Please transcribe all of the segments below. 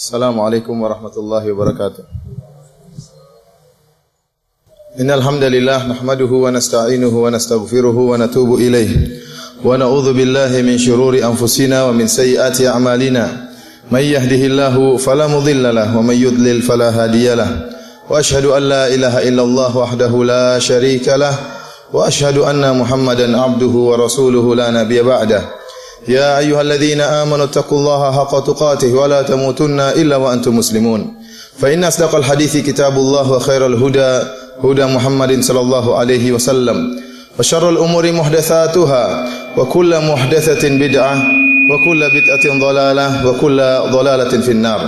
السلام عليكم ورحمة الله وبركاته. إن الحمد لله نحمده ونستعينه ونستغفره ونتوب إليه. ونعوذ بالله من شرور أنفسنا ومن سيئات أعمالنا. من يهده الله فلا مضل له ومن يضلل فلا هادي له. وأشهد أن لا إله إلا الله وحده لا شريك له. وأشهد أن محمدا عبده ورسوله لا نبي بعده. يا أيها الذين آمنوا اتقوا الله حق تقاته ولا تموتن إلا وأنتم مسلمون فإن أصدق الحديث كتاب الله وخير الهدى هدى محمد صلى الله عليه وسلم وشر الأمور محدثاتها وكل محدثة بدعة وكل بدعة ضلالة وكل ضلالة في النار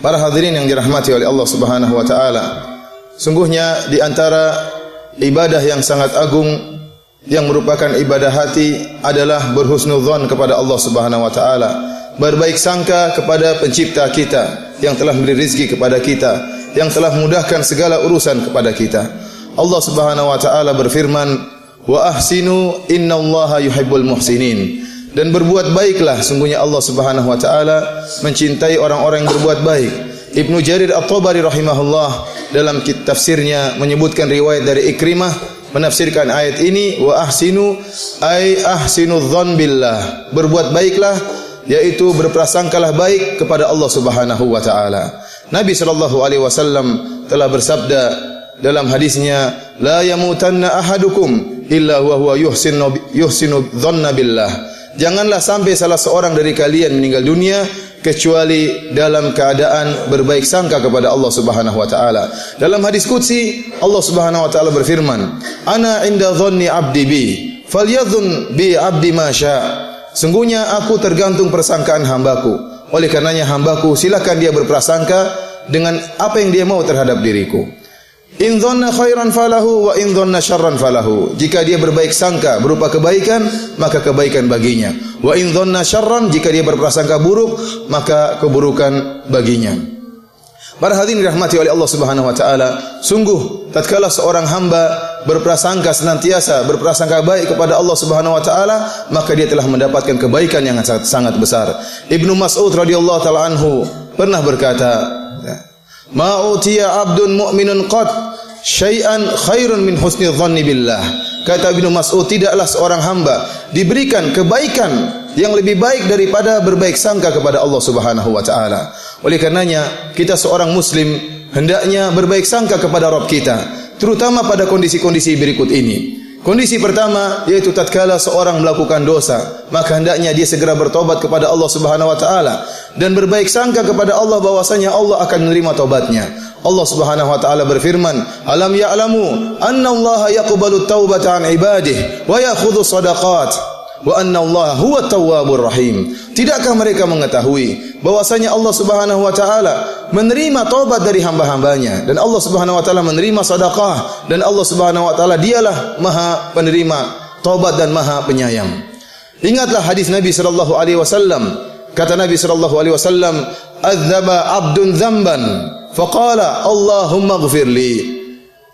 Para hadirin yang dirahmati oleh Allah Subhanahu wa taala. Sungguhnya di antara ibadah yang sangat agung yang merupakan ibadah hati adalah berhusnudzon kepada Allah Subhanahu wa taala, berbaik sangka kepada pencipta kita yang telah memberi rezeki kepada kita, yang telah memudahkan segala urusan kepada kita. Allah Subhanahu wa taala berfirman, "Wa ahsinu innallaha yuhibbul muhsinin." Dan berbuat baiklah sungguhnya Allah Subhanahu wa taala mencintai orang-orang yang berbuat baik. Ibnu Jarir At-Tabari rahimahullah dalam kitab tafsirnya menyebutkan riwayat dari Ikrimah menafsirkan ayat ini wa ahsinu ay ahsinu dzan billah. Berbuat baiklah yaitu berprasangkalah baik kepada Allah Subhanahu wa taala. Nabi sallallahu alaihi wasallam telah bersabda dalam hadisnya la yamutanna ahadukum illa huwa huwa yuhsinu yuhsinu dhanna billah. Janganlah sampai salah seorang dari kalian meninggal dunia kecuali dalam keadaan berbaik sangka kepada Allah Subhanahu wa taala. Dalam hadis qudsi Allah Subhanahu wa taala berfirman, "Ana inda dhanni 'abdi bi, falyadhun bi 'abdi ma Sungguhnya aku tergantung persangkaan hambaku. Oleh karenanya hambaku silakan dia berprasangka dengan apa yang dia mau terhadap diriku. In dhanna khairan falahu wa in dhanna syarran falahu. Jika dia berbaik sangka berupa kebaikan, maka kebaikan baginya. Wa in dhanna syarran jika dia berprasangka buruk, maka keburukan baginya. Para hadirin dirahmati oleh Allah Subhanahu wa taala, sungguh tatkala seorang hamba berprasangka senantiasa berprasangka baik kepada Allah Subhanahu wa taala, maka dia telah mendapatkan kebaikan yang sangat, sangat besar. Ibnu Mas'ud radhiyallahu taala anhu pernah berkata, Ma utiya abdun mu'minun qad syai'an khairun min husni dhanni billah. Kata Ibnu Mas'ud, tidaklah seorang hamba diberikan kebaikan yang lebih baik daripada berbaik sangka kepada Allah Subhanahu wa taala. Oleh karenanya, kita seorang muslim hendaknya berbaik sangka kepada Rabb kita, terutama pada kondisi-kondisi berikut ini. Kondisi pertama yaitu tatkala seorang melakukan dosa, maka hendaknya dia segera bertobat kepada Allah Subhanahu wa taala dan berbaik sangka kepada Allah bahwasanya Allah akan menerima tobatnya. Allah Subhanahu wa taala berfirman, "Alam ya'lamu anna Allah yaqbalu taubata an ibadihi wa ya'khudhu sadaqat?" Wa anna Allah huwa tawwabur rahim. Tidakkah mereka mengetahui bahwasanya Allah Subhanahu wa taala menerima taubat dari hamba-hambanya dan Allah Subhanahu wa taala menerima sedekah dan Allah Subhanahu wa taala dialah Maha penerima taubat dan Maha penyayang. Ingatlah hadis Nabi sallallahu alaihi wasallam. Kata Nabi sallallahu alaihi wasallam, "Adzaba 'abdun dzamban, faqala Allahumma ighfirli."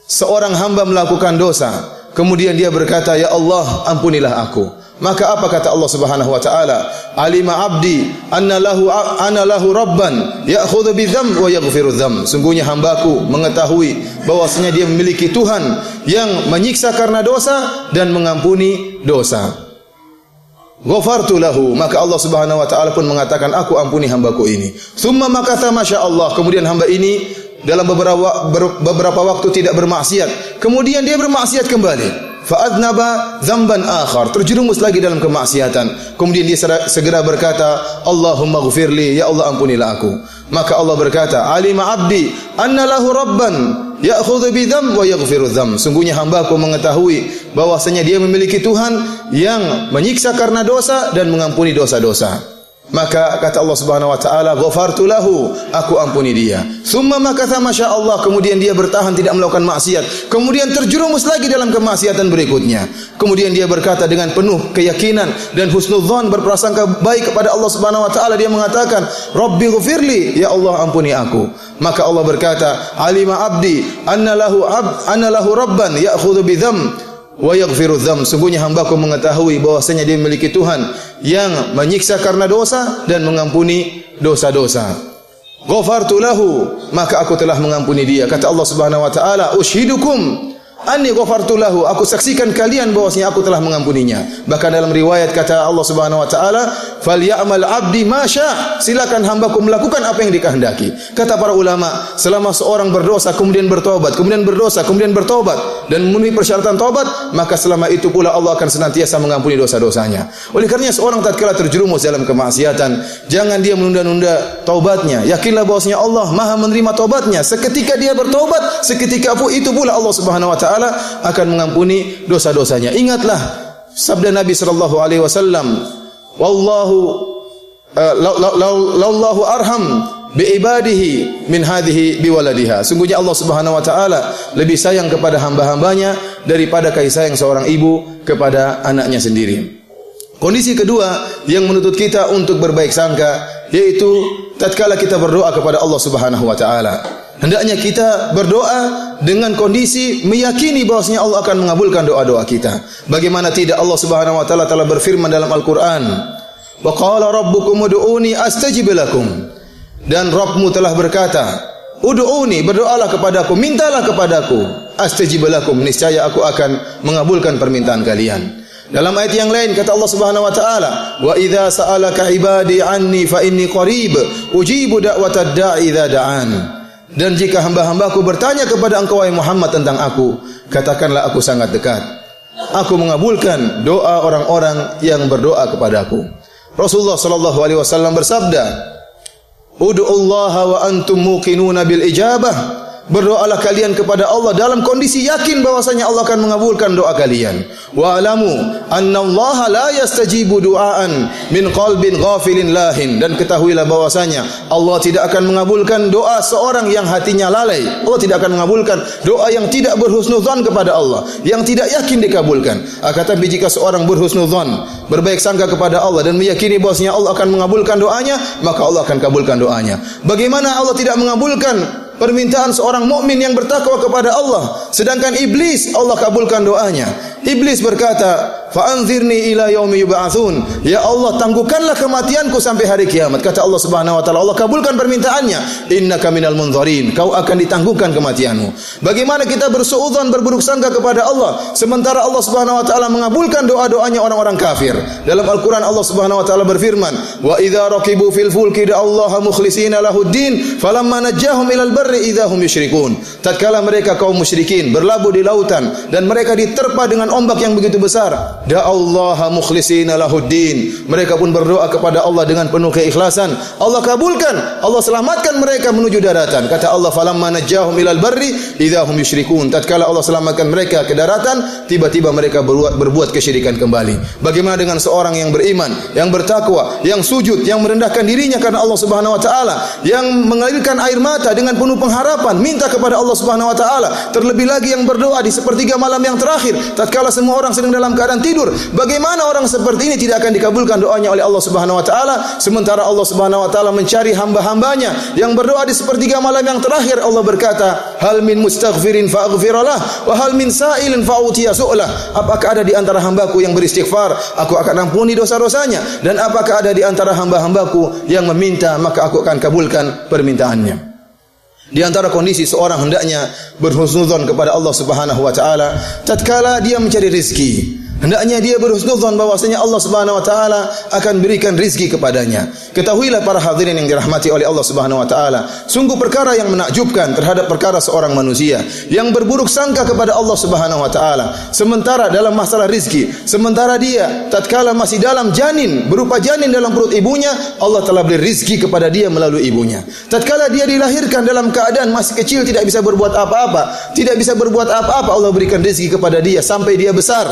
Seorang hamba melakukan dosa, kemudian dia berkata, "Ya Allah, ampunilah aku." Maka apa kata Allah Subhanahu wa taala? Alima abdi anna lahu ana lahu rabban ya'khudhu bi dzam wa yaghfiru dzam. Sungguhnya hambaku mengetahui bahwasanya dia memiliki Tuhan yang menyiksa karena dosa dan mengampuni dosa. Ghafartu lahu maka Allah Subhanahu wa taala pun mengatakan aku ampuni hambaku ini. Summa makatha masya Allah kemudian hamba ini dalam beberapa beberapa waktu tidak bermaksiat. Kemudian dia bermaksiat kembali fa'adnaba dzamban akhar. Terjerumus lagi dalam kemaksiatan. Kemudian dia segera berkata Allahumma ghfirli ya Allah ampunilah aku. Maka Allah berkata alima abdi anna lahu rabban ya'khudhu bi dzam wa yaghfiru dzam sungguhnya hambaku mengetahui bahwasanya dia memiliki Tuhan yang menyiksa karena dosa dan mengampuni dosa-dosa maka kata Allah Subhanahu wa taala, "Ghafartu lahu," aku ampuni dia. Summa makatha masya Allah, kemudian dia bertahan tidak melakukan maksiat. Kemudian terjerumus lagi dalam kemaksiatan berikutnya. Kemudian dia berkata dengan penuh keyakinan dan husnudzon berprasangka baik kepada Allah Subhanahu wa taala dia mengatakan, "Rabbi ghfirli," ya Allah ampuni aku. Maka Allah berkata, "Alima abdi anna ab anna rabban ya'khudhu bi wa yaghfiru dzam sungguhnya hambaku mengetahui bahwasanya dia memiliki Tuhan yang menyiksa karena dosa dan mengampuni dosa-dosa. Ghafartu lahu, maka aku telah mengampuni dia. Kata Allah Subhanahu wa taala, "Ushidukum Anni ghafartu lahu, aku saksikan kalian bahwasanya aku telah mengampuninya. Bahkan dalam riwayat kata Allah Subhanahu wa taala, "Falyamal 'abdi ma Silakan hambaku melakukan apa yang dikehendaki. Kata para ulama, selama seorang berdosa kemudian bertobat, kemudian berdosa, kemudian bertobat dan memenuhi persyaratan tobat, maka selama itu pula Allah akan senantiasa mengampuni dosa-dosanya. Oleh karenanya seorang tatkala terjerumus dalam kemaksiatan, jangan dia menunda-nunda taubatnya. Yakinlah bahwasanya Allah Maha menerima taubatnya. Seketika dia bertobat, seketika itu pula Allah Subhanahu wa taala taala akan mengampuni dosa-dosanya. Ingatlah sabda Nabi sallallahu alaihi wasallam, "Wallahu uh, arham bi ibadihi min hadhihi bi waladiha." Sungguhnya Allah Subhanahu wa taala lebih sayang kepada hamba-hambanya daripada kasih sayang seorang ibu kepada anaknya sendiri. Kondisi kedua yang menuntut kita untuk berbaik sangka yaitu tatkala kita berdoa kepada Allah Subhanahu wa taala. Hendaknya kita berdoa dengan kondisi meyakini bahwasanya Allah akan mengabulkan doa-doa kita. Bagaimana tidak Allah Subhanahu wa taala telah berfirman dalam Al-Qur'an, "Wa qala rabbukum ud'uni astajib lakum." Dan Rabbmu telah berkata, "Ud'uni, berdoalah kepadaku, mintalah kepadaku, astajib lakum, niscaya aku akan mengabulkan permintaan kalian." Dalam ayat yang lain kata Allah Subhanahu wa taala, "Wa idza sa'alaka ibadi anni fa inni qarib, ujibu da'watad da'i idza da'an." Dan jika hamba-hambaku bertanya kepada engkau wahai Muhammad tentang aku, katakanlah aku sangat dekat. Aku mengabulkan doa orang-orang yang berdoa kepadaku. Rasulullah sallallahu alaihi wasallam bersabda, "Ud'u Allah wa antum muqinuna bil ijabah." Berdoalah kalian kepada Allah dalam kondisi yakin bahwasanya Allah akan mengabulkan doa kalian. Wa alamu anna Allah la yastajibu du'aan min qalbin ghafilin lahin dan ketahuilah bahwasanya Allah tidak akan mengabulkan doa seorang yang hatinya lalai. Allah tidak akan mengabulkan doa yang tidak berhusnudzon kepada Allah, yang tidak yakin dikabulkan. Akan tetapi jika seorang berhusnudzon, berbaik sangka kepada Allah dan meyakini bahwasanya Allah akan mengabulkan doanya, maka Allah akan kabulkan doanya. Bagaimana Allah tidak mengabulkan permintaan seorang mukmin yang bertakwa kepada Allah. Sedangkan iblis Allah kabulkan doanya. Iblis berkata fa anzirni ila yaumi yub'atsun ya Allah tangguhkanlah kematianku sampai hari kiamat kata Allah Subhanahu wa taala. Allah kabulkan permintaannya. Innaka minal munzarin. Kau akan ditangguhkan kematianmu. Bagaimana kita bersuudzon berburuk sangka kepada Allah sementara Allah Subhanahu wa taala mengabulkan doa-doanya orang-orang kafir. Dalam Al-Qur'an Allah Subhanahu wa taala berfirman wa idza raqibu fil fulki da Allah mukhlisina lahuddin falamma najjahum ilal barri idahum yusyrikun. Tatkala mereka kaum musyrikin berlabuh di lautan dan mereka diterpa dengan ombak yang begitu besar, da Allah mukhlisina lahuddin. Mereka pun berdoa kepada Allah dengan penuh keikhlasan. Allah kabulkan, Allah selamatkan mereka menuju daratan. Kata Allah, "Falamma najjahum ilal barri idahum yusyrikun." Tatkala Allah selamatkan mereka ke daratan, tiba-tiba mereka berbuat, berbuat kesyirikan kembali. Bagaimana dengan seorang yang beriman, yang bertakwa, yang sujud, yang merendahkan dirinya karena Allah Subhanahu wa taala, yang mengalirkan air mata dengan penuh pengharapan, minta kepada Allah Subhanahu wa taala. Terlebih lagi yang berdoa di sepertiga malam yang terakhir, tatkala semua orang sedang dalam keadaan tidur. Bagaimana orang seperti ini tidak akan dikabulkan doanya oleh Allah Subhanahu wa taala sementara Allah Subhanahu wa taala mencari hamba-hambanya yang berdoa di sepertiga malam yang terakhir Allah berkata, "Hal min mustaghfirin fa'ghfiralah wa hal min sa'ilin fa'utiya su'lah." Apakah ada di antara hambaku yang beristighfar, aku akan ampuni dosa-dosanya dan apakah ada di antara hamba-hambaku yang meminta, maka aku akan kabulkan permintaannya. Di antara kondisi seorang hendaknya berhusnuzon kepada Allah Subhanahu wa taala tatkala dia mencari rezeki. Hendaknya dia berhusnuzon bahwasanya Allah Subhanahu wa taala akan berikan rizki kepadanya. Ketahuilah para hadirin yang dirahmati oleh Allah Subhanahu wa taala, sungguh perkara yang menakjubkan terhadap perkara seorang manusia yang berburuk sangka kepada Allah Subhanahu wa taala. Sementara dalam masalah rizki, sementara dia tatkala masih dalam janin, berupa janin dalam perut ibunya, Allah telah beri rizki kepada dia melalui ibunya. Tatkala dia dilahirkan dalam keadaan masih kecil tidak bisa berbuat apa-apa, tidak bisa berbuat apa-apa, Allah berikan rizki kepada dia sampai dia besar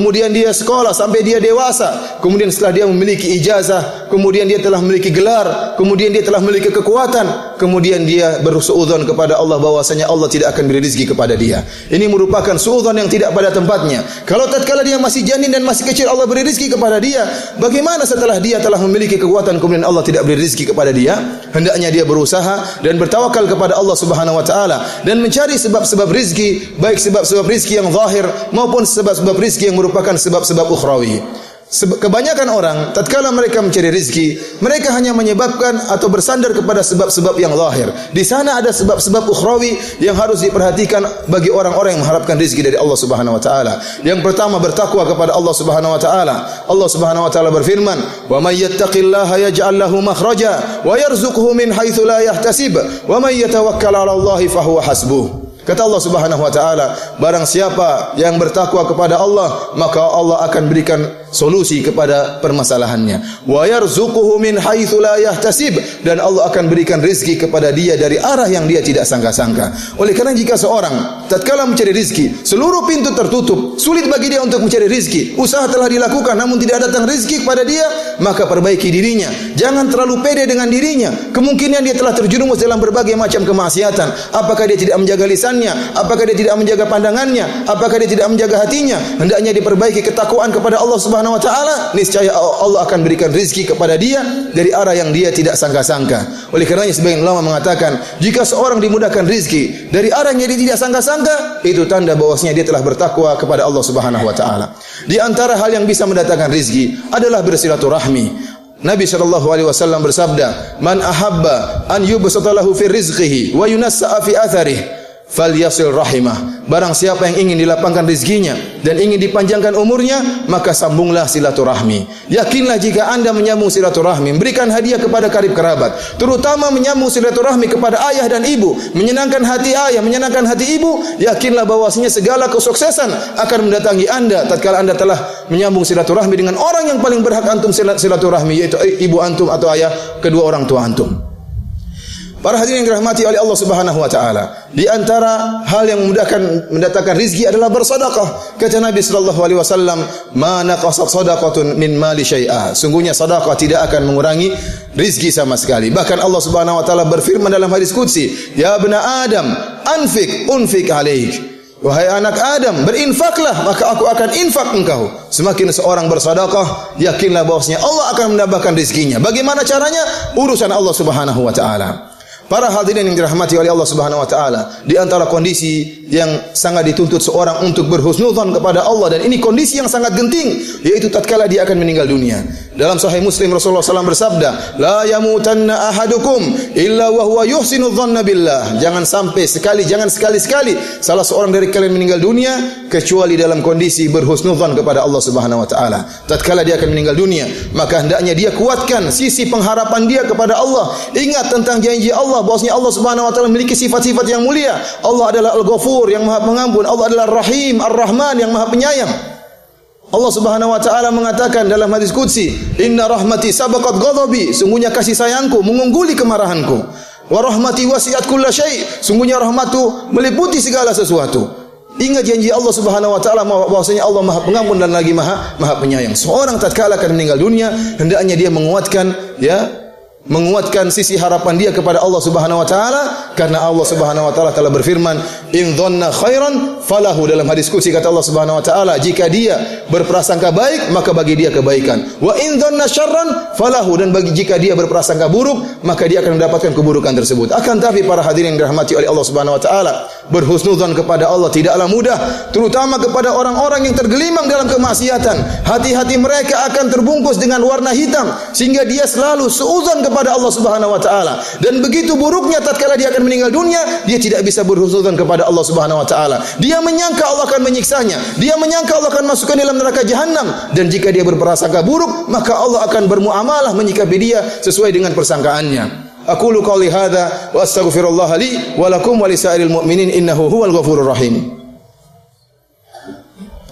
kemudian dia sekolah sampai dia dewasa, kemudian setelah dia memiliki ijazah, kemudian dia telah memiliki gelar, kemudian dia telah memiliki kekuatan, kemudian dia bersuudzon kepada Allah bahwasanya Allah tidak akan beri rezeki kepada dia. Ini merupakan suudzon yang tidak pada tempatnya. Kalau tatkala dia masih janin dan masih kecil Allah beri rezeki kepada dia, bagaimana setelah dia telah memiliki kekuatan kemudian Allah tidak beri rezeki kepada dia? Hendaknya dia berusaha dan bertawakal kepada Allah Subhanahu wa taala dan mencari sebab-sebab rezeki, baik sebab-sebab rezeki yang zahir maupun sebab-sebab rezeki yang merupakan sebab-sebab ukhrawi. Kebanyakan orang tatkala mereka mencari rizki, mereka hanya menyebabkan atau bersandar kepada sebab-sebab yang lahir. Di sana ada sebab-sebab ukhrawi yang harus diperhatikan bagi orang-orang yang mengharapkan rizki dari Allah Subhanahu wa taala. Yang pertama bertakwa kepada Allah Subhanahu wa taala. Allah Subhanahu wa taala berfirman, "Wa may yattaqillaha yaj'al lahu makhraja wa yarzuqhu min haitsu la yahtasib, wa may yatawakkal 'ala Allah fahuwa hasbuh." Kata Allah Subhanahu wa taala, barang siapa yang bertakwa kepada Allah, maka Allah akan berikan solusi kepada permasalahannya. Wa yarzuquhu min haitsu la yahtasib dan Allah akan berikan rizki kepada dia dari arah yang dia tidak sangka-sangka. Oleh karena jika seorang tatkala mencari rizki, seluruh pintu tertutup, sulit bagi dia untuk mencari rizki. Usaha telah dilakukan namun tidak datang rizki kepada dia, maka perbaiki dirinya. Jangan terlalu pede dengan dirinya. Kemungkinan dia telah terjerumus dalam berbagai macam kemaksiatan. Apakah dia tidak menjaga lisan lisannya, apakah dia tidak menjaga pandangannya, apakah dia tidak menjaga hatinya, hendaknya diperbaiki ketakwaan kepada Allah Subhanahu wa taala, niscaya Allah akan berikan kepada dia dari arah yang dia tidak sangka-sangka. Oleh karenanya sebagian ulama mengatakan, jika seorang dimudahkan dari arah yang dia tidak sangka-sangka, itu tanda bahwasanya dia telah bertakwa kepada Allah Subhanahu wa taala. Di antara hal yang bisa mendatangkan adalah bersilaturahmi. Nabi sallallahu alaihi wasallam bersabda, "Man ahabba an yubsata lahu fi rizqihi wa yunassa fi atharihi" falyasil rahimah. Barang siapa yang ingin dilapangkan rezekinya dan ingin dipanjangkan umurnya, maka sambunglah silaturahmi. Yakinlah jika Anda menyambung silaturahmi, berikan hadiah kepada karib kerabat, terutama menyambung silaturahmi kepada ayah dan ibu, menyenangkan hati ayah, menyenangkan hati ibu, yakinlah bahwasanya segala kesuksesan akan mendatangi Anda tatkala Anda telah menyambung silaturahmi dengan orang yang paling berhak antum silaturahmi yaitu ibu antum atau ayah kedua orang tua antum. Para hadirin yang dirahmati oleh Allah Subhanahu wa taala, di antara hal yang memudahkan mendatangkan rizki adalah bersedekah. Kata Nabi sallallahu alaihi wasallam, "Ma naqasat shadaqatun min mali syai'a." Sungguhnya sedekah tidak akan mengurangi rizki sama sekali. Bahkan Allah Subhanahu wa taala berfirman dalam hadis qudsi, "Ya bena Adam, anfik unfik alaik." Wahai anak Adam, berinfaklah maka aku akan infak engkau. Semakin seorang bersedekah, yakinlah bahwasanya Allah akan menambahkan rezekinya. Bagaimana caranya? Urusan Allah Subhanahu wa taala. Para hadirin yang dirahmati oleh Allah Subhanahu wa taala, di antara kondisi yang sangat dituntut seorang untuk berhusnudzon kepada Allah dan ini kondisi yang sangat genting yaitu tatkala dia akan meninggal dunia. Dalam sahih Muslim Rasulullah SAW bersabda, "La yamutanna ahadukum illa wa huwa yuhsinu dhanna billah." Jangan sampai sekali, jangan sekali-sekali salah seorang dari kalian meninggal dunia kecuali dalam kondisi berhusnudzon kepada Allah Subhanahu wa taala. Tatkala dia akan meninggal dunia, maka hendaknya dia kuatkan sisi pengharapan dia kepada Allah. Ingat tentang janji Allah bahwasanya Allah Subhanahu wa taala memiliki sifat-sifat yang mulia. Allah adalah Al-Ghafur yang Maha Pengampun, Allah adalah Rahim, Ar-Rahman yang Maha Penyayang. Allah Subhanahu wa taala mengatakan dalam hadis qudsi, "Inna rahmati sabaqat ghadabi." Sungguhnya kasih sayangku mengungguli kemarahanku. Wa rahmati wasi'at kullasyai. Sungguhnya rahmatku meliputi segala sesuatu. Ingat janji Allah Subhanahu wa taala bahwasanya Allah Maha Pengampun dan lagi Maha Maha Penyayang. Seorang tatkala akan meninggal dunia, hendaknya dia menguatkan ya menguatkan sisi harapan dia kepada Allah Subhanahu wa taala karena Allah Subhanahu wa taala telah berfirman in dhanna khairan falahu. Dalam hadis qudsi kata Allah Subhanahu wa taala jika dia berprasangka baik maka bagi dia kebaikan. Wa in dhanna syarran falahu. Dan bagi jika dia berprasangka buruk maka dia akan mendapatkan keburukan tersebut. Akan tapi para hadirin yang dirahmati oleh Allah Subhanahu wa taala berhusnudzon kepada Allah tidaklah mudah terutama kepada orang-orang yang tergelimang dalam kemaksiatan. Hati-hati mereka akan terbungkus dengan warna hitam sehingga dia selalu seuzon kepada Allah Subhanahu wa taala. Dan begitu buruknya tatkala dia akan meninggal dunia dia tidak bisa berhusnudzon kepada Allah Subhanahu wa taala. Dia menyangka Allah akan menyiksanya. Dia menyangka Allah akan masukkan dalam neraka jahanam dan jika dia berprasangka buruk maka Allah akan bermuamalah menyikapi dia sesuai dengan persangkaannya. Aqulu qawli hadza wa astaghfirullah li wa lakum wa lisairil mu'minin innahu huwal ghafurur rahim.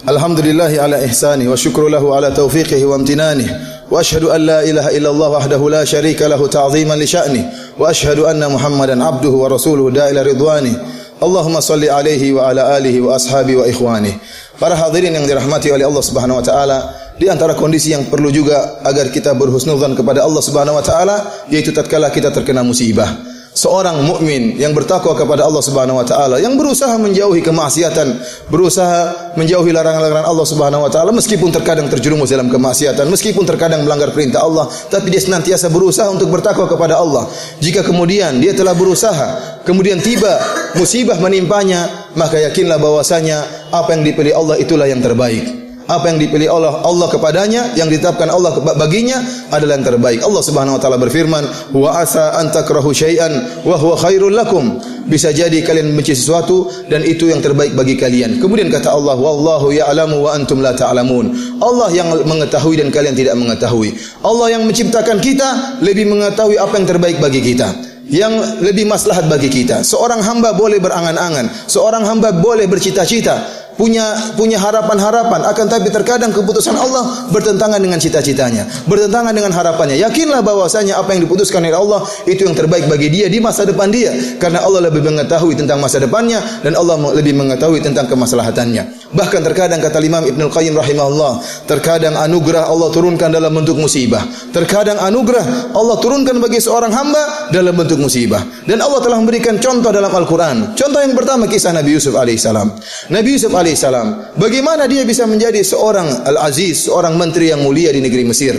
Alhamdulillah ala ihsani wa syukru lahu ala wa amtinanihi واشهد ان لا اله الا الله وحده لا شريك له تعظيما لشانه واشهد ان محمدا عبده ورسوله دا إلى رضوانه اللهم صل عليه وعلى اله واصحابه واخوانه Para hadirin yang dirahmati oleh Allah Subhanahu wa taala, di antara kondisi yang perlu juga agar kita berhusnudzan kepada Allah Subhanahu wa taala yaitu tatkala kita terkena musibah seorang mukmin yang bertakwa kepada Allah Subhanahu wa taala yang berusaha menjauhi kemaksiatan, berusaha menjauhi larangan-larangan Allah Subhanahu wa taala meskipun terkadang terjerumus dalam kemaksiatan, meskipun terkadang melanggar perintah Allah, tapi dia senantiasa berusaha untuk bertakwa kepada Allah. Jika kemudian dia telah berusaha, kemudian tiba musibah menimpanya, maka yakinlah bahwasanya apa yang dipilih Allah itulah yang terbaik. Apa yang dipilih Allah Allah kepadanya, yang ditetapkan Allah baginya adalah yang terbaik. Allah Subhanahu wa taala berfirman, "Wa asa an takrahu syai'an wa huwa khairul lakum." Bisa jadi kalian membenci sesuatu dan itu yang terbaik bagi kalian. Kemudian kata Allah, "Wallahu ya'lamu wa antum la ta'lamun." Allah yang mengetahui dan kalian tidak mengetahui. Allah yang menciptakan kita lebih mengetahui apa yang terbaik bagi kita yang lebih maslahat bagi kita. Seorang hamba boleh berangan-angan, seorang hamba boleh bercita-cita, punya punya harapan-harapan. Akan tapi terkadang keputusan Allah bertentangan dengan cita-citanya bertentangan dengan harapannya. Yakinlah bahwasanya apa yang diputuskan oleh Allah itu yang terbaik bagi dia di masa depan dia. Karena Allah lebih mengetahui tentang masa depannya dan Allah lebih mengetahui tentang kemaslahatannya. Bahkan terkadang kata Imam Ibnu Qayyim rahimahullah terkadang anugerah Allah turunkan dalam bentuk musibah. Terkadang anugerah Allah turunkan bagi seorang hamba dalam bentuk musibah. Dan Allah telah memberikan contoh dalam Al-Qur'an. Contoh yang pertama kisah Nabi Yusuf alaihissalam. Nabi Yusuf alaihissalam alaihissalam. Bagaimana dia bisa menjadi seorang al-aziz, seorang menteri yang mulia di negeri Mesir?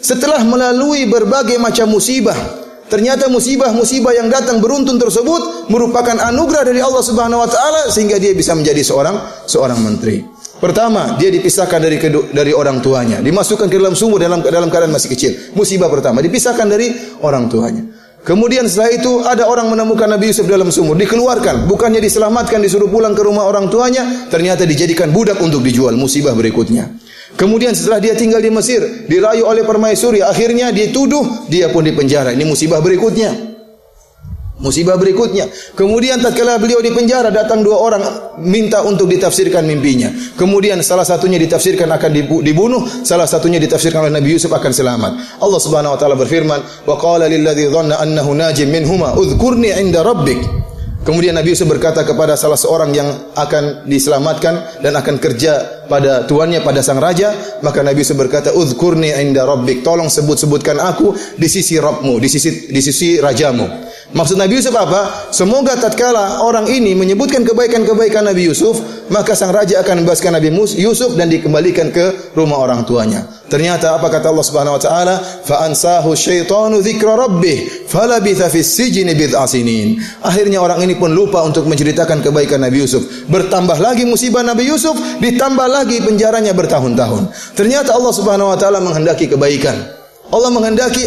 Setelah melalui berbagai macam musibah, ternyata musibah-musibah yang datang beruntun tersebut merupakan anugerah dari Allah Subhanahu wa taala sehingga dia bisa menjadi seorang seorang menteri. Pertama, dia dipisahkan dari dari orang tuanya, dimasukkan ke dalam sumur dalam dalam keadaan masih kecil. Musibah pertama, dipisahkan dari orang tuanya. Kemudian setelah itu ada orang menemukan Nabi Yusuf dalam sumur, dikeluarkan, bukannya diselamatkan disuruh pulang ke rumah orang tuanya, ternyata dijadikan budak untuk dijual, musibah berikutnya. Kemudian setelah dia tinggal di Mesir, dirayu oleh permaisuri, akhirnya dituduh, dia pun dipenjara. Ini musibah berikutnya. Musibah berikutnya. Kemudian tatkala beliau di penjara datang dua orang minta untuk ditafsirkan mimpinya. Kemudian salah satunya ditafsirkan akan dibunuh, salah satunya ditafsirkan oleh Nabi Yusuf akan selamat. Allah Subhanahu wa taala berfirman, "Wa qala lil ladzi dhanna annahu najim minhuma udhkurni 'inda rabbik." Kemudian Nabi Yusuf berkata kepada salah seorang yang akan diselamatkan dan akan kerja pada tuannya pada sang raja, maka Nabi Yusuf berkata, "Udhkurni 'inda rabbik." Tolong sebut-sebutkan aku di sisi Rabbmu, di sisi di sisi rajamu. Maksud Nabi Yusuf apa? Semoga tatkala orang ini menyebutkan kebaikan-kebaikan Nabi Yusuf, maka sang raja akan membebaskan Nabi Yusuf dan dikembalikan ke rumah orang tuanya. Ternyata apa kata Allah Subhanahu wa taala? Fa ansahu syaitanu dzikra rabbih falabitha fis sijni bid'a sinin. Akhirnya orang ini pun lupa untuk menceritakan kebaikan Nabi Yusuf. Bertambah lagi musibah Nabi Yusuf, ditambah lagi penjaranya bertahun-tahun. Ternyata Allah Subhanahu wa taala menghendaki kebaikan. Allah menghendaki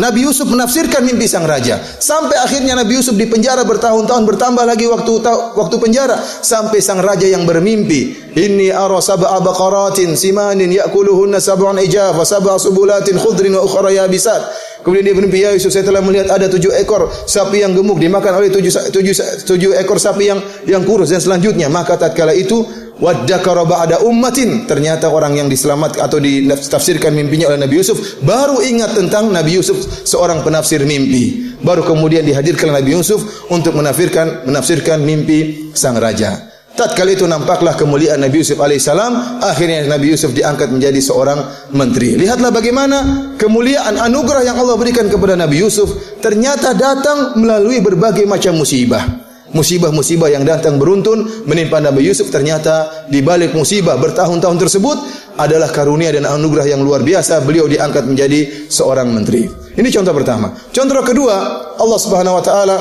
Nabi Yusuf menafsirkan mimpi sang raja. Sampai akhirnya Nabi Yusuf di penjara bertahun-tahun bertambah lagi waktu waktu penjara sampai sang raja yang bermimpi, "Inni ara sab'a baqaratin simanin ya'kuluhunna sab'un ijaf wa sab'a subulatin khudrin wa ukhra yabisat." Kemudian dia bermimpi, "Ya Yusuf, saya telah melihat ada tujuh ekor sapi yang gemuk dimakan oleh tujuh, tujuh, tujuh ekor sapi yang yang kurus dan selanjutnya." Maka tatkala itu Wadakara ba'da ummatin. Ternyata orang yang diselamatkan atau ditafsirkan mimpinya oleh Nabi Yusuf baru ingat tentang Nabi Yusuf seorang penafsir mimpi. Baru kemudian dihadirkan Nabi Yusuf untuk menafsirkan menafsirkan mimpi sang raja. Tatkala itu nampaklah kemuliaan Nabi Yusuf alaihissalam. Akhirnya Nabi Yusuf diangkat menjadi seorang menteri. Lihatlah bagaimana kemuliaan anugerah yang Allah berikan kepada Nabi Yusuf ternyata datang melalui berbagai macam musibah musibah-musibah yang datang beruntun menimpa Nabi Yusuf ternyata di balik musibah bertahun-tahun tersebut adalah karunia dan anugerah yang luar biasa beliau diangkat menjadi seorang menteri. Ini contoh pertama. Contoh kedua, Allah Subhanahu wa taala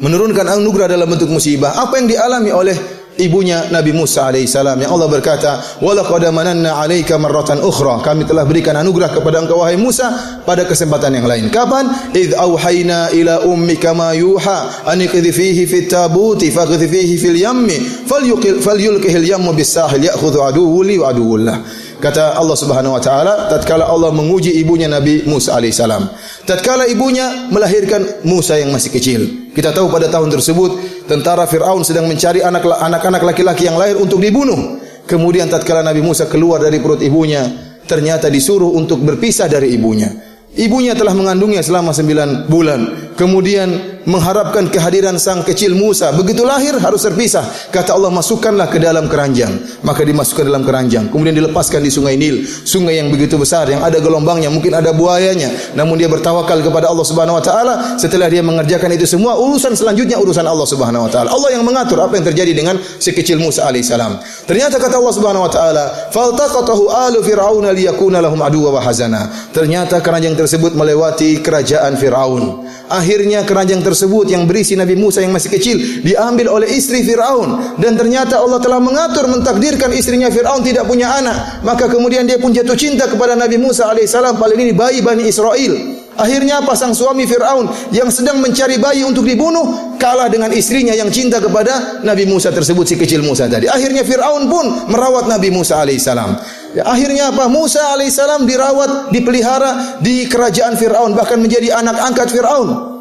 menurunkan anugerah dalam bentuk musibah. Apa yang dialami oleh ibunya Nabi Musa alaihissalam yang Allah berkata walaqad mananna 'alaika marratan ukhra kami telah berikan anugerah kepada engkau wahai Musa pada kesempatan yang lain kapan id auhayna ila ummika ma yuha an fihi fit tabuti faghdi fihi fil yammi falyuqil falyulqihil yammu bis sahil ya'khudhu aduwwu li wa aduwwullah Kata Allah Subhanahu wa taala tatkala Allah menguji ibunya Nabi Musa alaihissalam. Tatkala ibunya melahirkan Musa yang masih kecil. Kita tahu pada tahun tersebut tentara Firaun sedang mencari anak-anak laki-laki yang lahir untuk dibunuh. Kemudian tatkala Nabi Musa keluar dari perut ibunya, ternyata disuruh untuk berpisah dari ibunya. Ibunya telah mengandungnya selama sembilan bulan. Kemudian mengharapkan kehadiran sang kecil Musa. Begitu lahir harus terpisah. Kata Allah masukkanlah ke dalam keranjang. Maka dimasukkan dalam keranjang. Kemudian dilepaskan di sungai Nil. Sungai yang begitu besar yang ada gelombangnya. Mungkin ada buayanya. Namun dia bertawakal kepada Allah subhanahu wa ta'ala. Setelah dia mengerjakan itu semua. Urusan selanjutnya urusan Allah subhanahu wa ta'ala. Allah yang mengatur apa yang terjadi dengan si kecil Musa alaihissalam. Ternyata kata Allah subhanahu wa ta'ala. Faltaqatahu alu fir'auna liyakuna lahum aduwa wa hazana. Ternyata keranjang tersebut melewati kerajaan Fir'aun. Akhirnya keranjang tersebut tersebut yang berisi Nabi Musa yang masih kecil diambil oleh istri Firaun dan ternyata Allah telah mengatur mentakdirkan istrinya Firaun tidak punya anak maka kemudian dia pun jatuh cinta kepada Nabi Musa alaihissalam paling ini bayi Bani Israel Akhirnya pasang suami Fir'aun yang sedang mencari bayi untuk dibunuh kalah dengan istrinya yang cinta kepada Nabi Musa tersebut si kecil Musa tadi. Akhirnya Fir'aun pun merawat Nabi Musa alaihissalam. Ya, akhirnya apa? Musa alaihissalam dirawat, dipelihara di kerajaan Fir'aun bahkan menjadi anak angkat Fir'aun.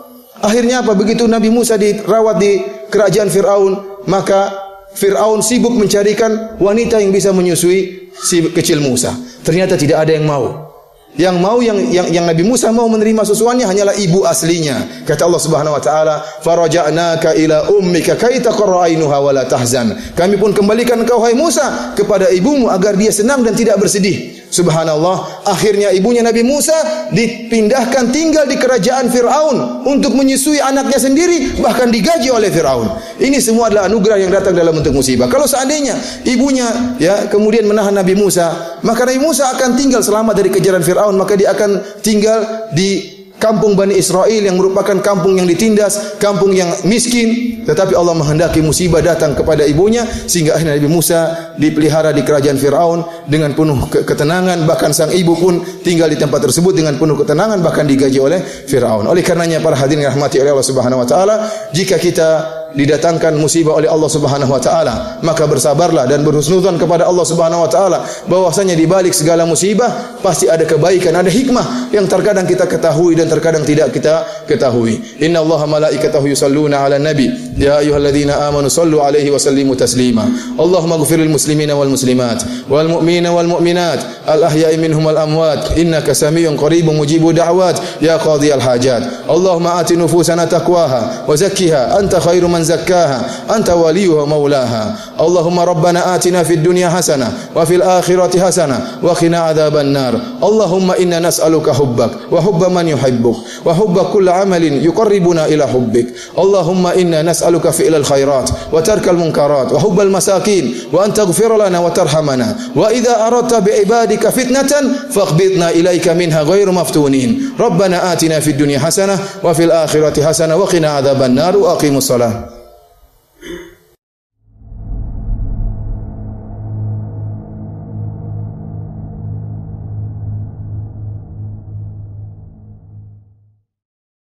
Akhirnya apa? Begitu Nabi Musa dirawat di kerajaan Fir'aun, maka Fir'aun sibuk mencarikan wanita yang bisa menyusui si kecil Musa. Ternyata tidak ada yang mau. Yang mau yang yang, yang Nabi Musa mau menerima susuannya hanyalah ibu aslinya. Kata Allah Subhanahu wa taala, "Faraja'naka ila ummika kay taqarra ainuha wa la tahzan." Kami pun kembalikan engkau hai Musa kepada ibumu agar dia senang dan tidak bersedih. Subhanallah, akhirnya ibunya Nabi Musa dipindahkan tinggal di kerajaan Firaun untuk menyusui anaknya sendiri bahkan digaji oleh Firaun. Ini semua adalah anugerah yang datang dalam bentuk musibah. Kalau seandainya ibunya ya kemudian menahan Nabi Musa, maka Nabi Musa akan tinggal selamat dari kejaran Firaun, maka dia akan tinggal di kampung Bani Israel yang merupakan kampung yang ditindas, kampung yang miskin, tetapi Allah menghendaki musibah datang kepada ibunya sehingga akhirnya Nabi Musa dipelihara di kerajaan Firaun dengan penuh ketenangan, bahkan sang ibu pun tinggal di tempat tersebut dengan penuh ketenangan bahkan digaji oleh Firaun. Oleh karenanya para hadirin rahmati oleh Allah Subhanahu wa taala, jika kita didatangkan musibah oleh Allah Subhanahu wa taala, maka bersabarlah dan berhusnudzon kepada Allah Subhanahu wa taala bahwasanya di balik segala musibah pasti ada kebaikan, ada hikmah yang terkadang kita ketahui dan terkadang tidak kita ketahui. Inna Allah malaikatahu yusalluna ala nabi ya ayyuhalladzina amanu sallu alaihi wa sallimu taslima. Allahumma ighfir lil muslimina wal muslimat wal mu'minina wal mu'minat al ahya'i minhum wal amwat innaka samiyyun qaribun mujibu da'wat ya qadhiyal hajat. Allahumma ati nufusana taqwaha wa zakkiha anta khairu man من زكاها أنت وليها ومولاها. اللهم ربنا آتنا في الدنيا حسنة وفي الآخرة حسنة وقنا عذاب النار. اللهم إنا نسألك حبك وحب من يحبك وحب كل عمل يقربنا إلى حبك. اللهم إنا نسألك فعل الخيرات وترك المنكرات وحب المساكين وأن تغفر لنا وترحمنا. وإذا أردت بعبادك فتنة فاقبضنا إليك منها غير مفتونين. ربنا آتنا في الدنيا حسنة وفي الآخرة حسنة وقنا عذاب النار وأقيموا الصلاة.